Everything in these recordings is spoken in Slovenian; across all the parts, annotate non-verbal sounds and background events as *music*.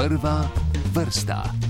Prva vrsta.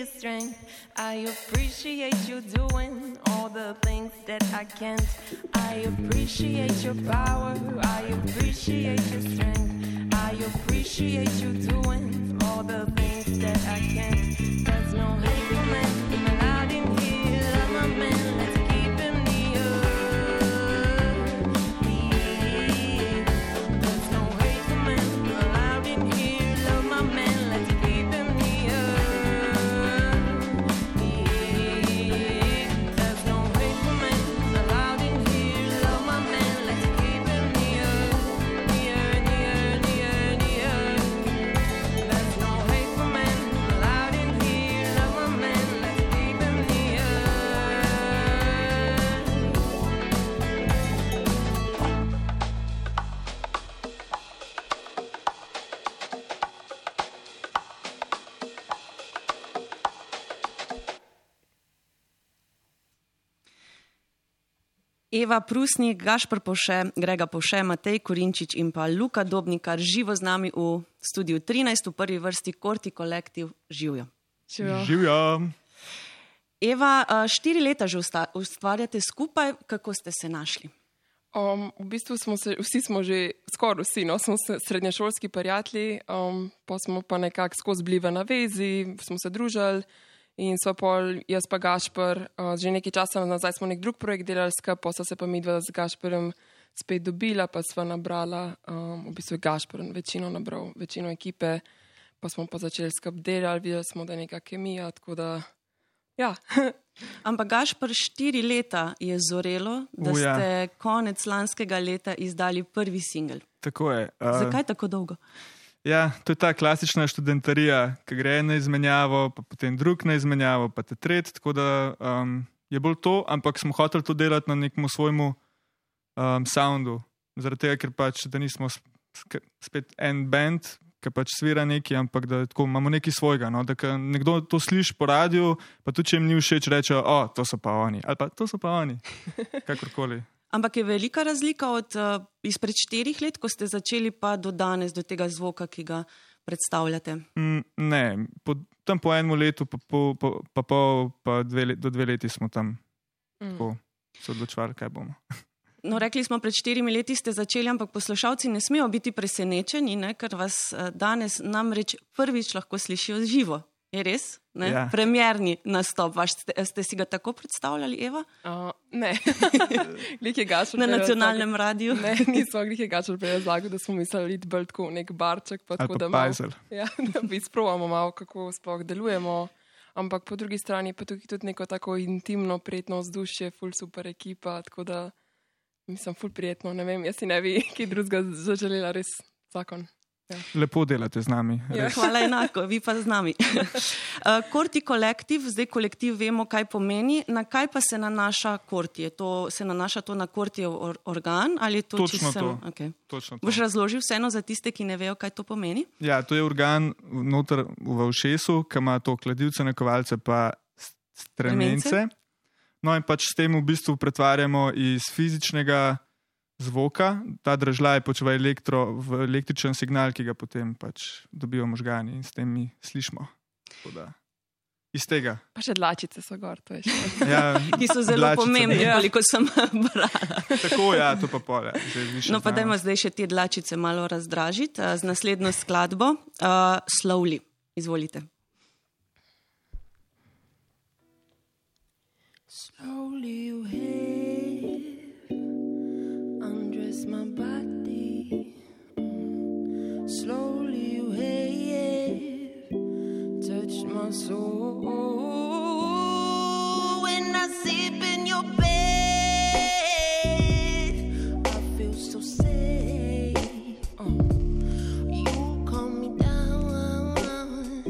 Your strength. I appreciate you doing all the things that I can't. I appreciate your power. I appreciate your strength. I appreciate you doing all the things that I can't. Eva Prusnik, Gašpr Poše, Grega Poše, Matej Korinčič in pa Luka Dobnikar živo z nami v studiu 13, v prvi vrsti Korti kolektiv Živijo. Živjo. Eva, a, štiri leta že ustvarjate skupaj, kako ste se našli? Um, v bistvu smo se, vsi smo že, skoraj vsi, no, smo se srednješolski prijatelji, um, pa smo pa nekako skozi bili v navezi, smo se družili in so pol, jaz pa Gašpr, uh, že nekaj časa nazaj smo nek drug projekt delali skupaj, pa so se pa mi dva z Gašprem spet dobila, pa sva nabrala, um, v bistvu je Gašpor večino nabral, večino ekipe, pa smo pa začeli skup delati, videli smo, da je neka kemija, tako da ja. *laughs* Ampak Gašpor štiri leta je zorelo, da U, ja. ste konec lanskega leta izdali prvi singel. Tako je. Uh, Zakaj tako dolgo? Ja, to je ta klasična študentarija, ki gre na izmenjavo, pa potem drug na izmenjavo, pa te tretji. Tako da um, je bolj to, ampak smo hoteli to delati na nekem svojemu um, soundu. Zaradi tega, ker pač da nismo spet en band, ki pač svira neki, ampak da tako, imamo nekaj svojega. No? Da nekdo to sliši po radiju, pa tudi če jim ni všeč, rečejo, o, to so pa oni, ali pa to so pa oni, *laughs* kakorkoli. Ampak je velika razlika od uh, izpred štirih let, ko ste začeli, pa do danes, do tega zvoka, ki ga predstavljate. Mm, ne, po, tam po enem letu, pa, po, po, pa, pol, pa dve, le- do dve leti smo tam Mm. tako se odločili, kaj bomo. *laughs* No, rekli smo, pred štirimi leti ste začeli, ampak poslušalci ne smejo biti presenečeni, ne, ker vas eh, danes namreč prvič lahko slišijo živo. Je res? Ne? Ja. Premjerni nastop. Vaš, ste, ste si ga tako predstavljali, Eva? Uh, ne, *laughs* je Gašpor. Na nacionalnem radiju? Ne, nismo glih je Gašpor prej razlagal, da smo mislili iti bolj tako nek barček, pa tako pa da pajzel. Ja, *laughs* da bi sprovamo malo, kako sploh delujemo. Ampak po drugi strani pa tukaj tudi neko tako intimno, prijetno vzdušje, ful super ekipa, tako da mislim, ful prijetno. Ne vem, jaz si ne bi kaj drugega zaželela, res zakon. Lepo delate z nami. Ja. Hvala enako, vi pa z nami. Uh, *laughs* Korti kolektiv, zdaj kolektiv vemo, kaj pomeni. Na kaj pa se nanaša Korti? To, se nanaša to na Kortijev or, organ ali to Točno čisto to. Okay. Točno to. Boš razložil vseeno za tiste, ki ne vejo, kaj to pomeni? Ja, to je organ noter v ušesu, ki ima to kladivce, nakovalce pa s- stremence. No in pač s tem v bistvu pretvarjamo iz fizičnega zvoka, ta držlaj počeva elektro, v električen signal, ki ga potem pač dobijo možgani in s tem mi slišimo. Iz tega. Pa še dlačice so gor, to je še. Ja, *laughs* Ki so zelo dlačice, pomembne, ne. Ja. koliko sem *laughs* brala. Tako, ja, to pa pole. No, pa dajmo zdaj še te dlačice malo razdražiti eh, z naslednjo skladbo. Uh, Slowly, izvolite. Slowly When I sleep in your bed, I feel so safe. Oh. You calm me down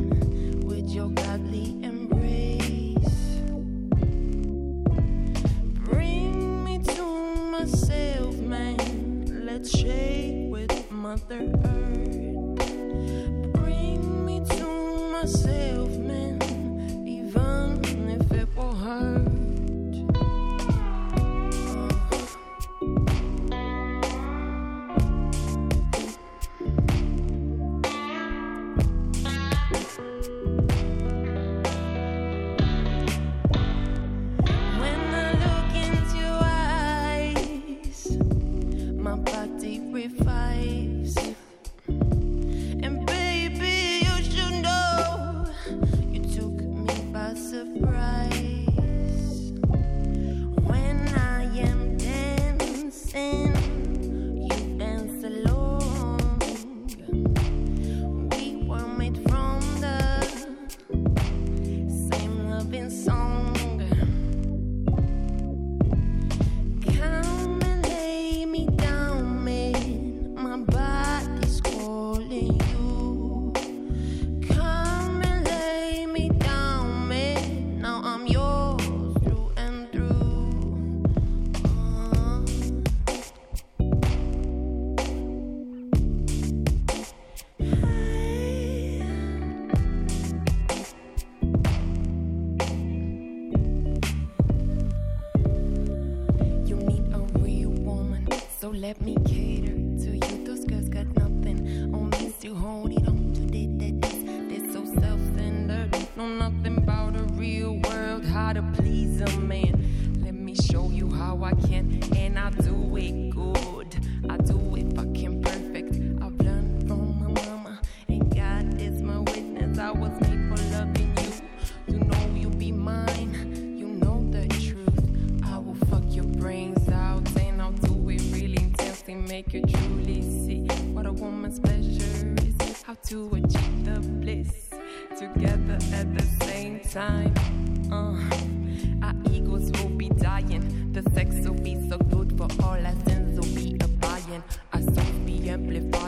with your godly embrace. Bring me to myself, man. Let's shake with Mother Earth. Woman's. How to achieve the bliss together at the same time. Uh, our egos will be dying. The sex will be so good for all our sins will be abiding. Our souls be amplifying,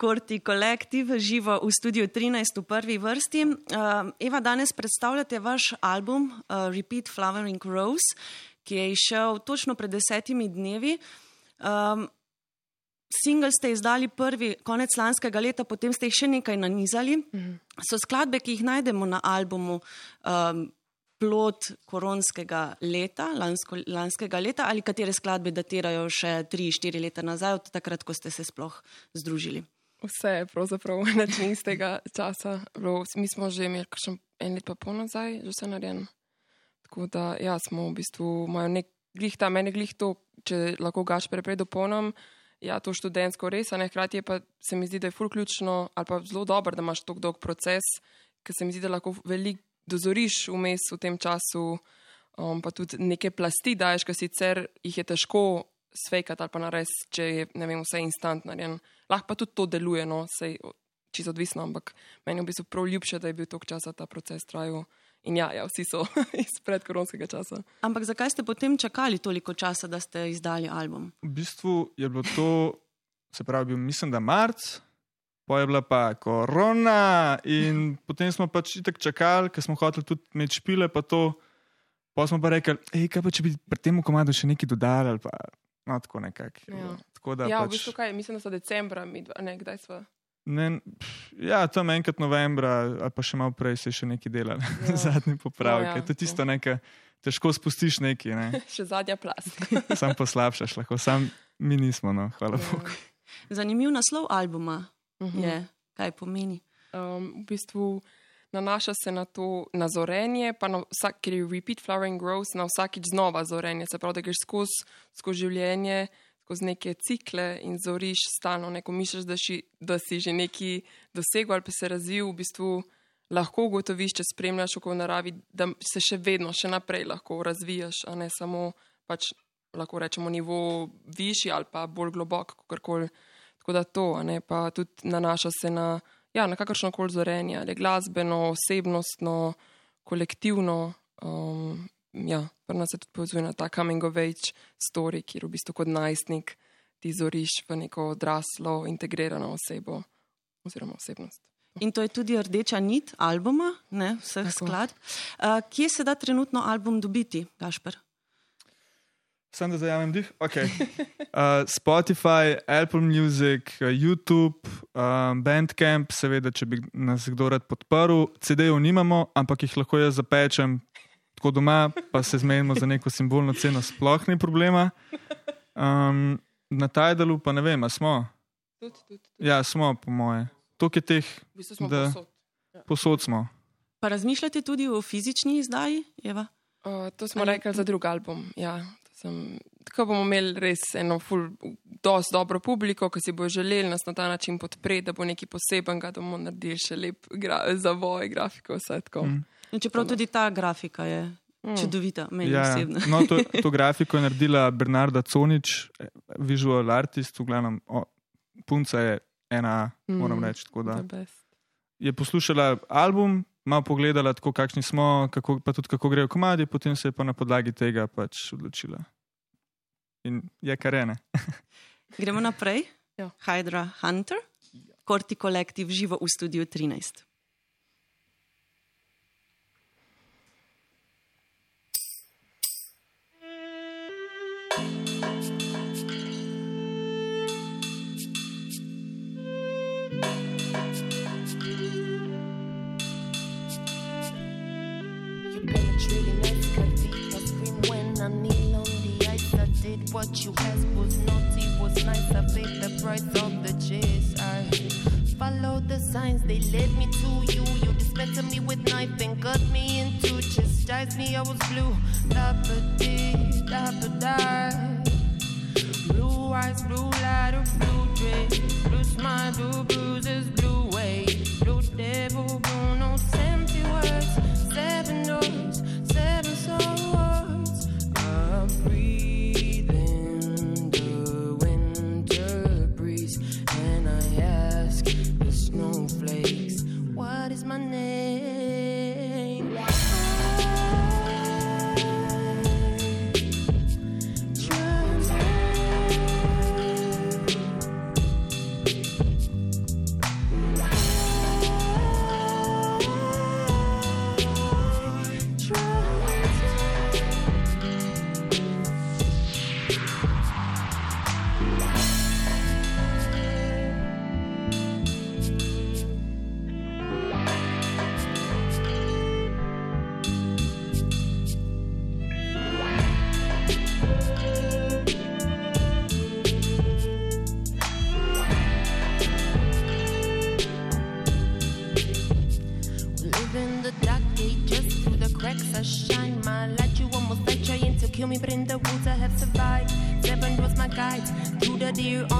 Korti kolektiv živo v studiu 13 v prvi vrsti. Uh, Eva, danes predstavljate vaš album uh, Repeat Flowering Rose, ki je izšel točno pred desetimi dnevi. Um, Single ste izdali prvi konec lanskega leta, potem ste jih še nekaj nanizali. So skladbe, ki jih najdemo na albumu, um, plot koronskega leta, lansko, lanskega leta, ali katere skladbe datirajo še 3-4 leta nazaj, od takrat, ko ste se sploh združili. Vse je pravzaprav *laughs* način iz tega časa. Bilo, mi smo že imeli kakšen en let pa pol nazaj, že vse narejeno. Tako da, ja, smo v bistvu, imajo nek glih ta, meni glih to, če lahko gaš preprej dopolnim, ja, to študentsko res, a ne hkrati je pa se mi zdi, da je ful ključno ali pa zelo dobro, da imaš tako dolg proces, ker se mi zdi, da lahko veliko dozoriš vmes v tem času, um, pa tudi neke plasti daješ, ker sicer jih je težko svekati ali pa narediti, če je, ne vem, vse instant narejen. Lahko pa tudi to deluje, no, sej čisto odvisno, ampak meni je v bistvu prav ljubše, da je bil tok časa ta proces trajal. In ja, ja vsi so *laughs* iz predkoronskega časa. Ampak zakaj ste potem čakali toliko časa, da ste izdali album? V bistvu je bilo to, se pravi, bil, mislim, da marc, pa je bila pa korona, in *laughs* potem smo pač itek čakali, ker smo hoteli tudi imeti špile, pa to. Pa smo pa rekli, hej, kaj pa če bi pri tem komadu še nekaj dodali, ali pa no, tako nekako. Ja. bilo. Tako da Ja, v pač, bistvu kaj, mislim, da so decembra, mi dva, ne, kdaj smo. ne, pff, ja, tam enkrat novembra, ali pa še malo prej se je še nekaj delalo, Ja. *laughs* zadnji popravek. No, No, ja, to je tisto nekaj, težko spustiš nekaj, ne? *laughs* Še zadnja plast. *laughs* sam poslabšaš, lahko sam mi nismo, no, hvala Ja. Bogu. Zanimiv naslov albuma Mhm. je, kaj pomeni. Um, v bistvu nanaša se na to na zorenje, pa na vsak, ker je repeat flowering grows, na vsakič znova zorenje. Se pravi, da greš skozi skozi življenje, skozi neke cikle in zoriš stalno, neko misliš, da, ši, da si že neki dosegel ali pa se razvil, v bistvu lahko ugotoviš, če spremljaš oko v naravi, da se še vedno, še naprej lahko razvijaš, a ne samo pač lahko rečemo nivo višji ali pa bolj globok, kakorkoli. Tako da to, ne pa tudi nanaša se na, ja, na kakršno koli zorenje, ali glasbeno, osebnostno, kolektivno. Um, ja, pri nas se tudi povezuje na ta coming of age story, kjer v bistvu kot najstnik ti zoriš v neko odraslo, integrirano osebo oziroma osebnost. In to je tudi rdeča nit albuma, ne, vseh Tako. sklad. Uh, kje se da trenutno album dobiti, Gašper? Sam da zajamem dih. Okay. *laughs* Uh, Spotify, Apple Music, uh, YouTube, um, Bandcamp, seveda, če bi nas kdo rad podprl. CD-jev nimamo, ampak jih lahko jaz zapečem tako doma, pa se zmenimo za neko simbolno ceno, sploh ni problema. Um, na Tidalu pa ne vem, a smo. Tudi, tudi, tudi. Ja, smo, po moje. Tukaj je teh, V bistvu smo da- povsod. posod smo. Pa razmišljate tudi o fizični izdaji, Eva? Uh, to smo Ali- rekli za drug album. Ja, sem, tako bomo imeli res eno ful, dosti dobro publiko, ki si bo želeli nas na ta način podpreti, da bo nekaj posebenega, da bomo naredili še lep gra, zavoj, grafiko, vse tako. Mm. In čeprav tudi ta grafika je mm. čudovita, meni Ja, osebno. no, to, *laughs* to grafiko je naredila Bernarda Conič, visual artist, v glavnem, o, punca je ena, mm. moram Mm, reči. tako da. The best. Je poslušala album, malo pogledala, tako kakšni smo, kako, pa tudi kako grejo komadi, potem se je pa na podlagi tega pač odločila. In je kar ene. *laughs* Gremo naprej. Ja. Hydra Hunter, Korti kolektiv živo v studiu 13. Did what you asked was naughty, was nice. I paid the price of the chase. I followed the signs, they led me to you. You dismantled me with knife and cut me into chastise me. I was blue, dapper-dee, dapper-die. Blue eyes, blue light, or blue dress, blue smile, blue bruises, blue waves, blue devil, blue notes, empty words, seven doors, seven swords.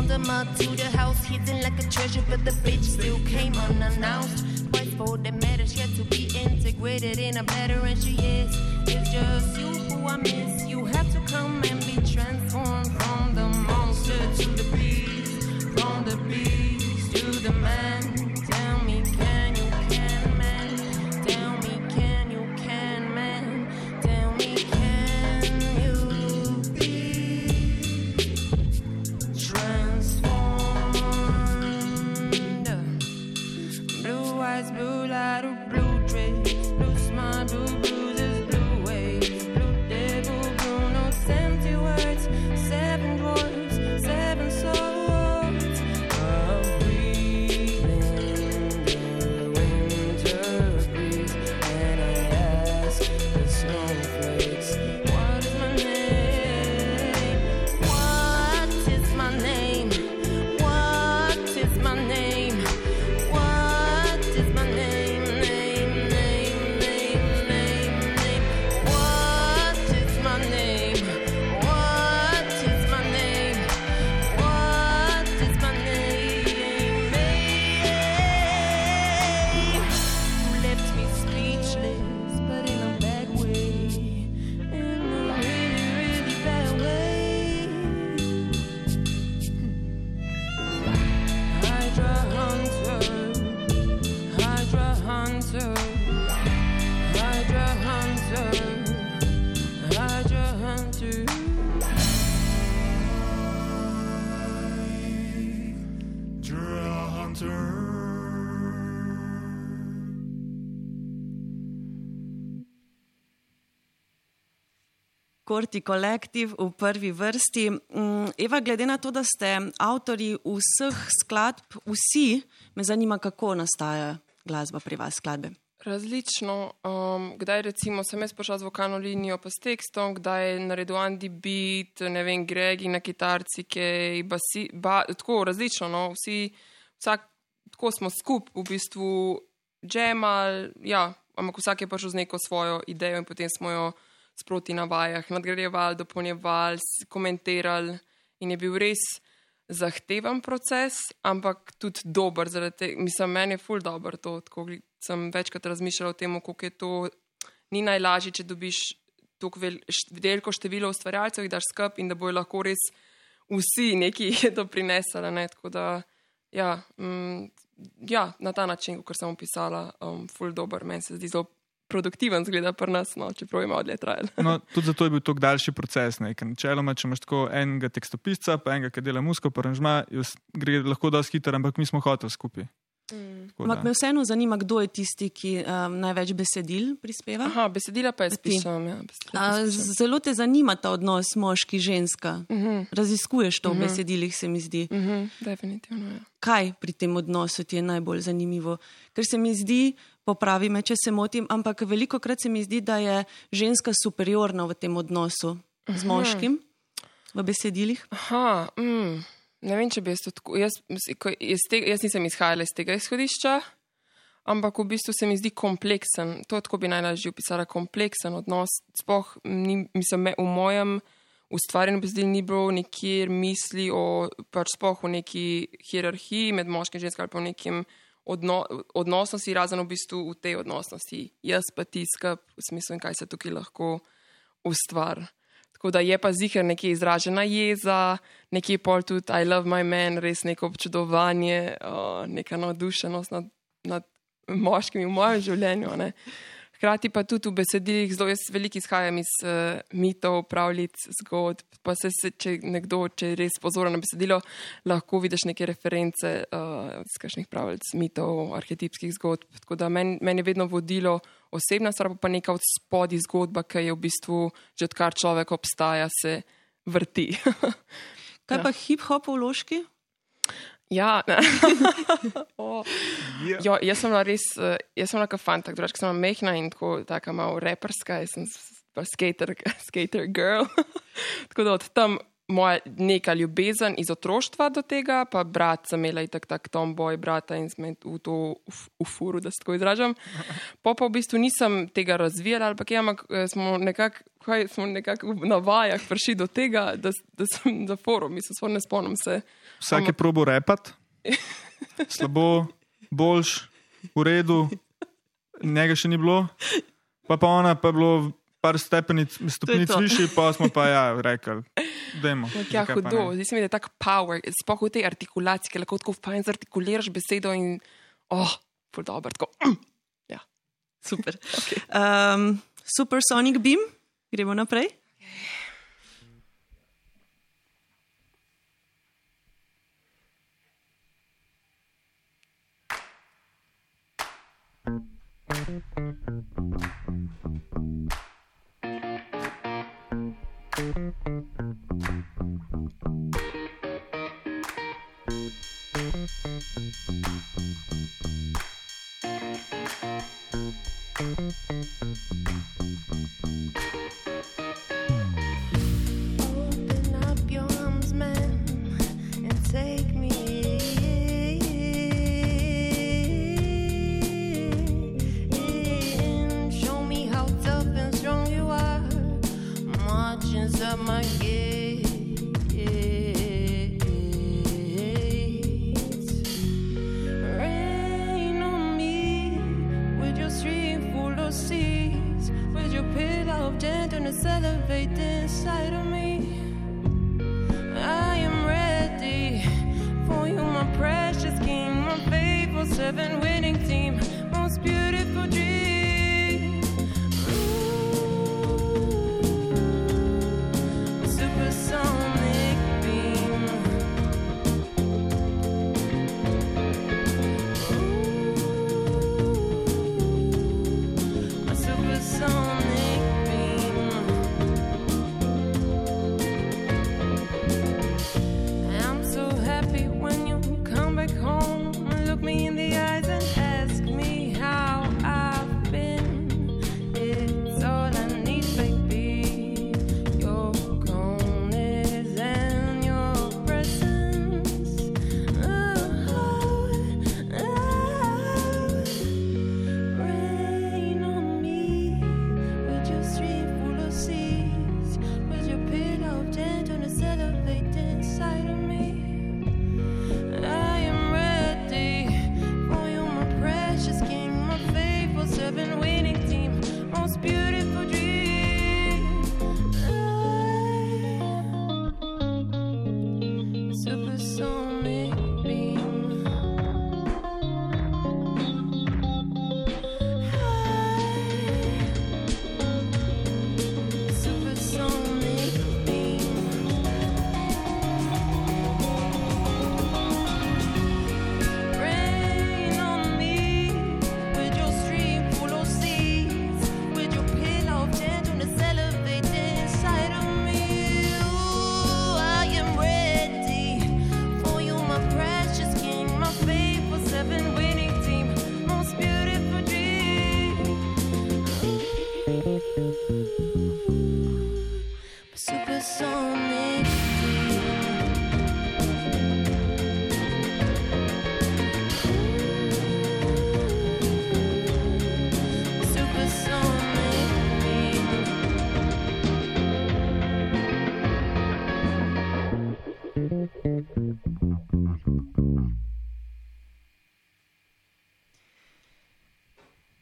The deer on to the house, hidden like a treasure, but the bitch still came unannounced. Twice for the matters yet to be integrated in a better, and she is. It's just you who I miss. You have to come and Korti kolektiv v prvi vrsti. Mm, Eva, glede na to, da ste avtori vseh skladb, vsi, me zanima, kako nastaja glasba pri vas, skladbe. Različno. Um, kdaj recimo sem jaz prišel z vokalno linijo pa s tekstom, kdaj je naredil Andy Beat, ne vem, Gregi na kitarci, ki basi, ba, tako različno. No? Vsi, vsak, tako smo skup v bistvu džemal, ja, ampak vsak je prišel z neko svojo idejo in potem smo jo sproti na vajah nadgrajevali, dopolnjevali, komentirali in je bil res zahteven proces, ampak tudi dober. te- Mislim, meni je ful dober to. Tako sem večkrat razmišljala o tem, kako je to. Ni najlažje, če dobiš tako veliko število ustvarjalcev, jih daš skup in da bojo lahko res vsi neki *laughs* doprinesali. Ne? Tako da, ja, mm, ja, na ta način, kot sem opisala, um, full dober, meni se zdi zelo produktiven, zgleda pri nas, no, čeprav ima odlje trajal. *laughs* No, tudi zato je bil to daljši proces. Ne? ker Načeloma, če imaš tako enega tekstopisca, pa enega, ki dela musko, pa ranžma, gre lahko dosti hitro, ampak mi smo hoteli skupaj. Tako Ampak da- me vseeno zanima, kdo je tisti, ki um, največ besedil prispeva. Aha, besedila pa jaz pišem. Ja, besedila A, pišem. zelo te zanima ta odnos moški-ženska. Uh -huh. Raziskuješ to v besedilih, se mi zdi. Mhm, definitivno. Ja. Kaj pri tem odnosu ti je najbolj zanimivo? Ker se mi zdi, popravi me, če se motim, ampak veliko krat se mi zdi, da je ženska superiorna v tem odnosu z moškim v besedilih. Aha, mm, ne vem, če bi jaz to tako. Jaz, jaz, te, jaz nisem izhajala iz tega izhodišča, ampak v bistvu se mi zdi kompleksen. To tako bi najlažje opisala kompleksen odnos. Sploh ni, mislim, me, v mojem ustvarjanju besedil ni bilo nikjer misli o pač sploh o neki hierarhiji med moškim in ženskim ali pa o nekem odno, odnosnosti, razen v bistvu v tej odnosnosti. Jaz pa ti skrb v smislu, kaj se tukaj lahko ustvari. Tako da je pa zihar nekje izražena jeza, nekje pol tudi I love my man, res neko občudovanje, uh, neka navdušenost nad, nad moškimi v mojem življenju. Ne. Hkrati pa tudi v besedilih zelo jaz veliko izhajam iz uh, mitov, pravljic, zgodb. Pa se, se če nekdo, če je res pozoren na besedilo, lahko vidiš neke reference uh, iz kakšnih pravljic, mitov, arhetipskih zgodb. Tako da meni men je vedno vodilo osebna stvar, pa neka od spodaj zgodba, ki je v bistvu že odkar človek obstaja, se vrti. *laughs* Kaj Ja. pa hip-hop vložki? Ja, *laughs* oh. jo, jaz sem bila res, eh, jaz sem bila kot fantak, drugače sem mehna in tako, tako malo reperska, jaz sem pa skater, *laughs* skater girl. *laughs* tako da od tam moja neka ljubezen iz otroštva do tega, pa brat sem imela itak tak tomboy brata in smo v to v, v furu, da se tako izražam. Po pa v bistvu nisem tega razvijala, ali pa kaj, ampak eh, smo nekako. Kaj smo nekako na vajah prišli do tega, da, da sem za forum, mislim, sploh ne spomnim se. Vsak je probo repat, *laughs* slabo, boljš, v redu, njega še ni bilo, pa pa ona pa je bilo par stepenic, stopnic to. višji, pa smo pa ja rekli, dajmo. Ja, zakaj pa hudo. Zdi se mi, da je tako power, sploh v tej artikulaciji, ki lahko tako fajn zartikuliraš besedo in, oh, ful dobro. Tako. Ja. Super. *laughs* Okay. Um, Supersonic Beam, gremo naprej. Open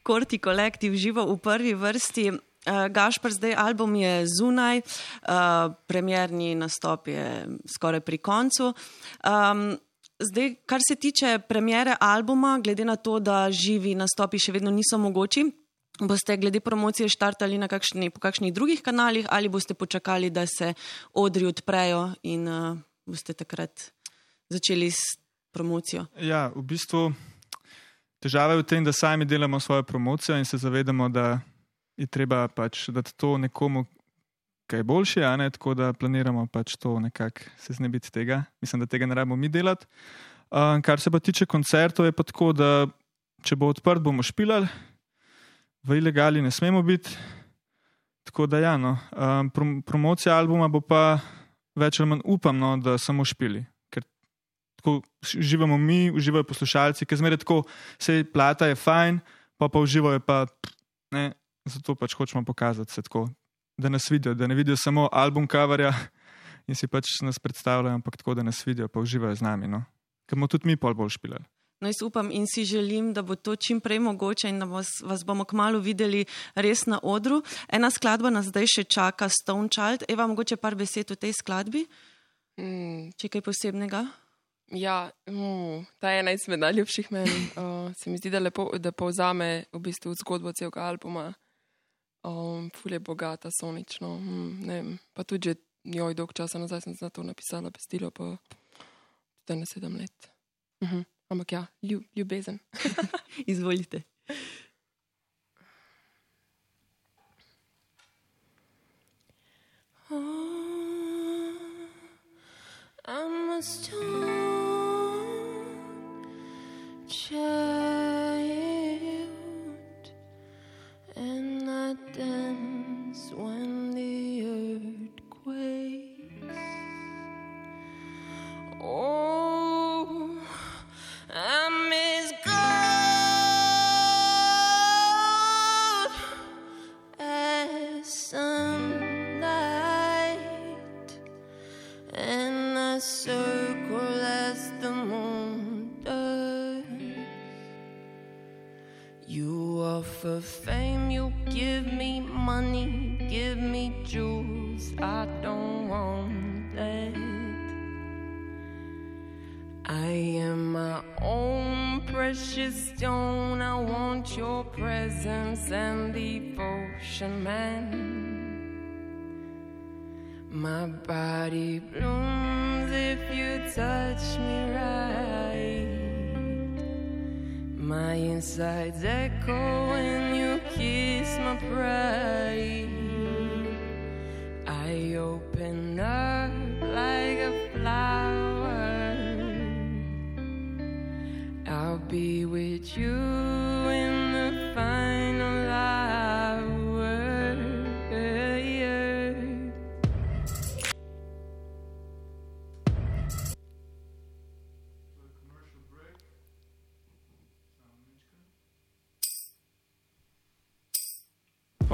Korti kolektiv živo v prvi vrsti. Uh, Gašpr, zdaj album je zunaj, uh, premjerni nastop je skoraj pri koncu. Um, zdaj, kar se tiče premjere albuma, glede na to, da živi nastopi še vedno niso mogoči, boste glede promocije štartali na kakšni, kakšnih drugih kanalih ali boste počakali, da se odri odprejo in uh, boste takrat začeli s promocijo? Ja, v bistvu težava je v tem, da sami delamo svojo promocijo in se zavedamo, da je treba pač dati to nekomu, kaj boljše, a ne tako, da planiramo pač to nekako se znebiti tega. Mislim, da tega ne rabimo mi delati. Uh, kar se pa tiče koncertov, je pa tako, da če bo odprt, bomo špilali, v ilegali ne smemo biti. Tako da, ja, no. um, prom promocija albuma bo pa več ali manj upam, no, da samo špili. Tako živimo mi, uživajo poslušalci, ker zmeraj tako, vse plata je fajn, pa pa uživajo pa ne. Zato pač hočemo pokazati se tako, da nas vidijo, da ne vidijo samo album kavarja in si pač nas predstavljajo, ampak tako, da nas vidijo, pa uživajo z nami. No. Ker bomo tudi mi pol bolj špilali. No, jaz upam in si želim, da bo to čim prej mogoče in da vas, vas bomo kmalo videli res na odru. Ena skladba nas zdaj še čaka, Stone Child. Eva, mogoče par besed o tej skladbi? Mm, Če kaj posebnega? Ja, mm, ta je ena izmed najljubših meni. Uh, se mi zdi, da, lepo, da povzame v bistvu zgodbo celega albuma. Um, ful je bogata, sonično. Mm, ne vem, pa tudi, že joj, dolg časa nazaj sem za to napisala bestilo, pa tudi ne sedem let. Uh -huh. Ampak ja, ljub, ljubezen. *laughs* Izvolite. I'm a stone child, and I Offer fame, you give me money, give me jewels. I don't want that. I am my own precious stone. I want your presence and devotion, man. My body blooms if you touch me right. My insides echo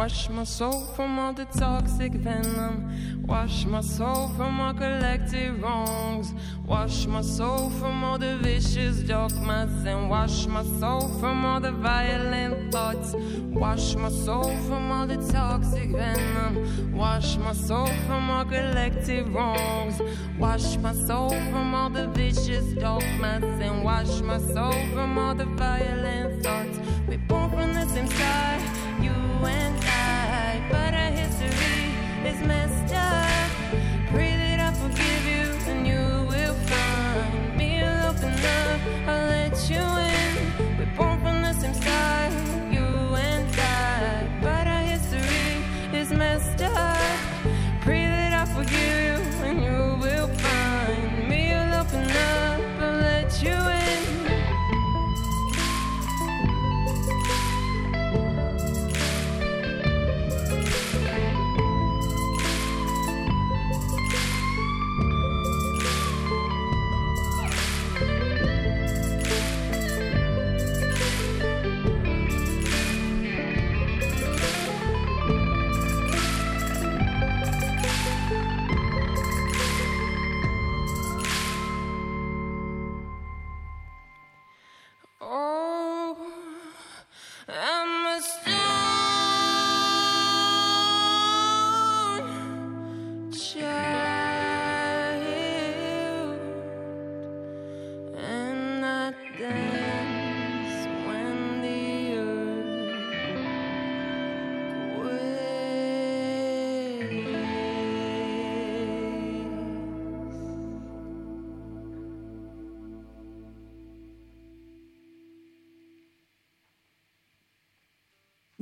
Wash my soul from all the toxic venom. Wash my soul from all collective wrongs. Wash my soul from all the vicious dogmas. And wash my soul from all the violent thoughts. Wash my soul from all the toxic venom. Wash my soul from all collective wrongs. Wash my soul from all the vicious dogmas. And wash my soul from all the violent thoughts. We're born from the same sky, you and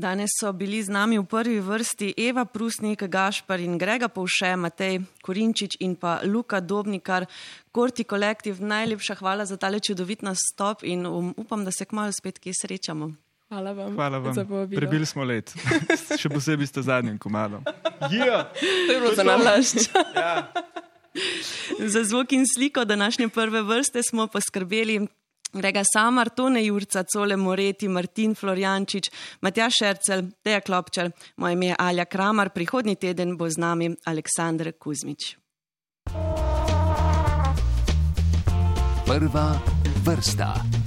Danes so bili z nami v prvi vrsti Eva Prusnik, Gašpar in Grega Povše, Matej Korinčič in pa Luka Dobnikar, Korti kolektiv. Najlepša hvala za tale čudovit nastop in um, upam, da se kmalo spet kje srečamo. Hvala vam. Hvala vam. za povabilo. Prebili smo let, *laughs* še posebej ste zadnjim komadom. Yeah. To je bilo za nalašč. Ja. Za zvok in sliko današnje prve vrste smo poskrbeli. Grega Samar, Tone Jurca, Cole Moreti, Martin Florjančič, Matja Šercel, Teja Klopčar, moje ime je Alja Kramar, prihodnji teden bo z nami Aleksandr Kuzmič. Prva vrsta.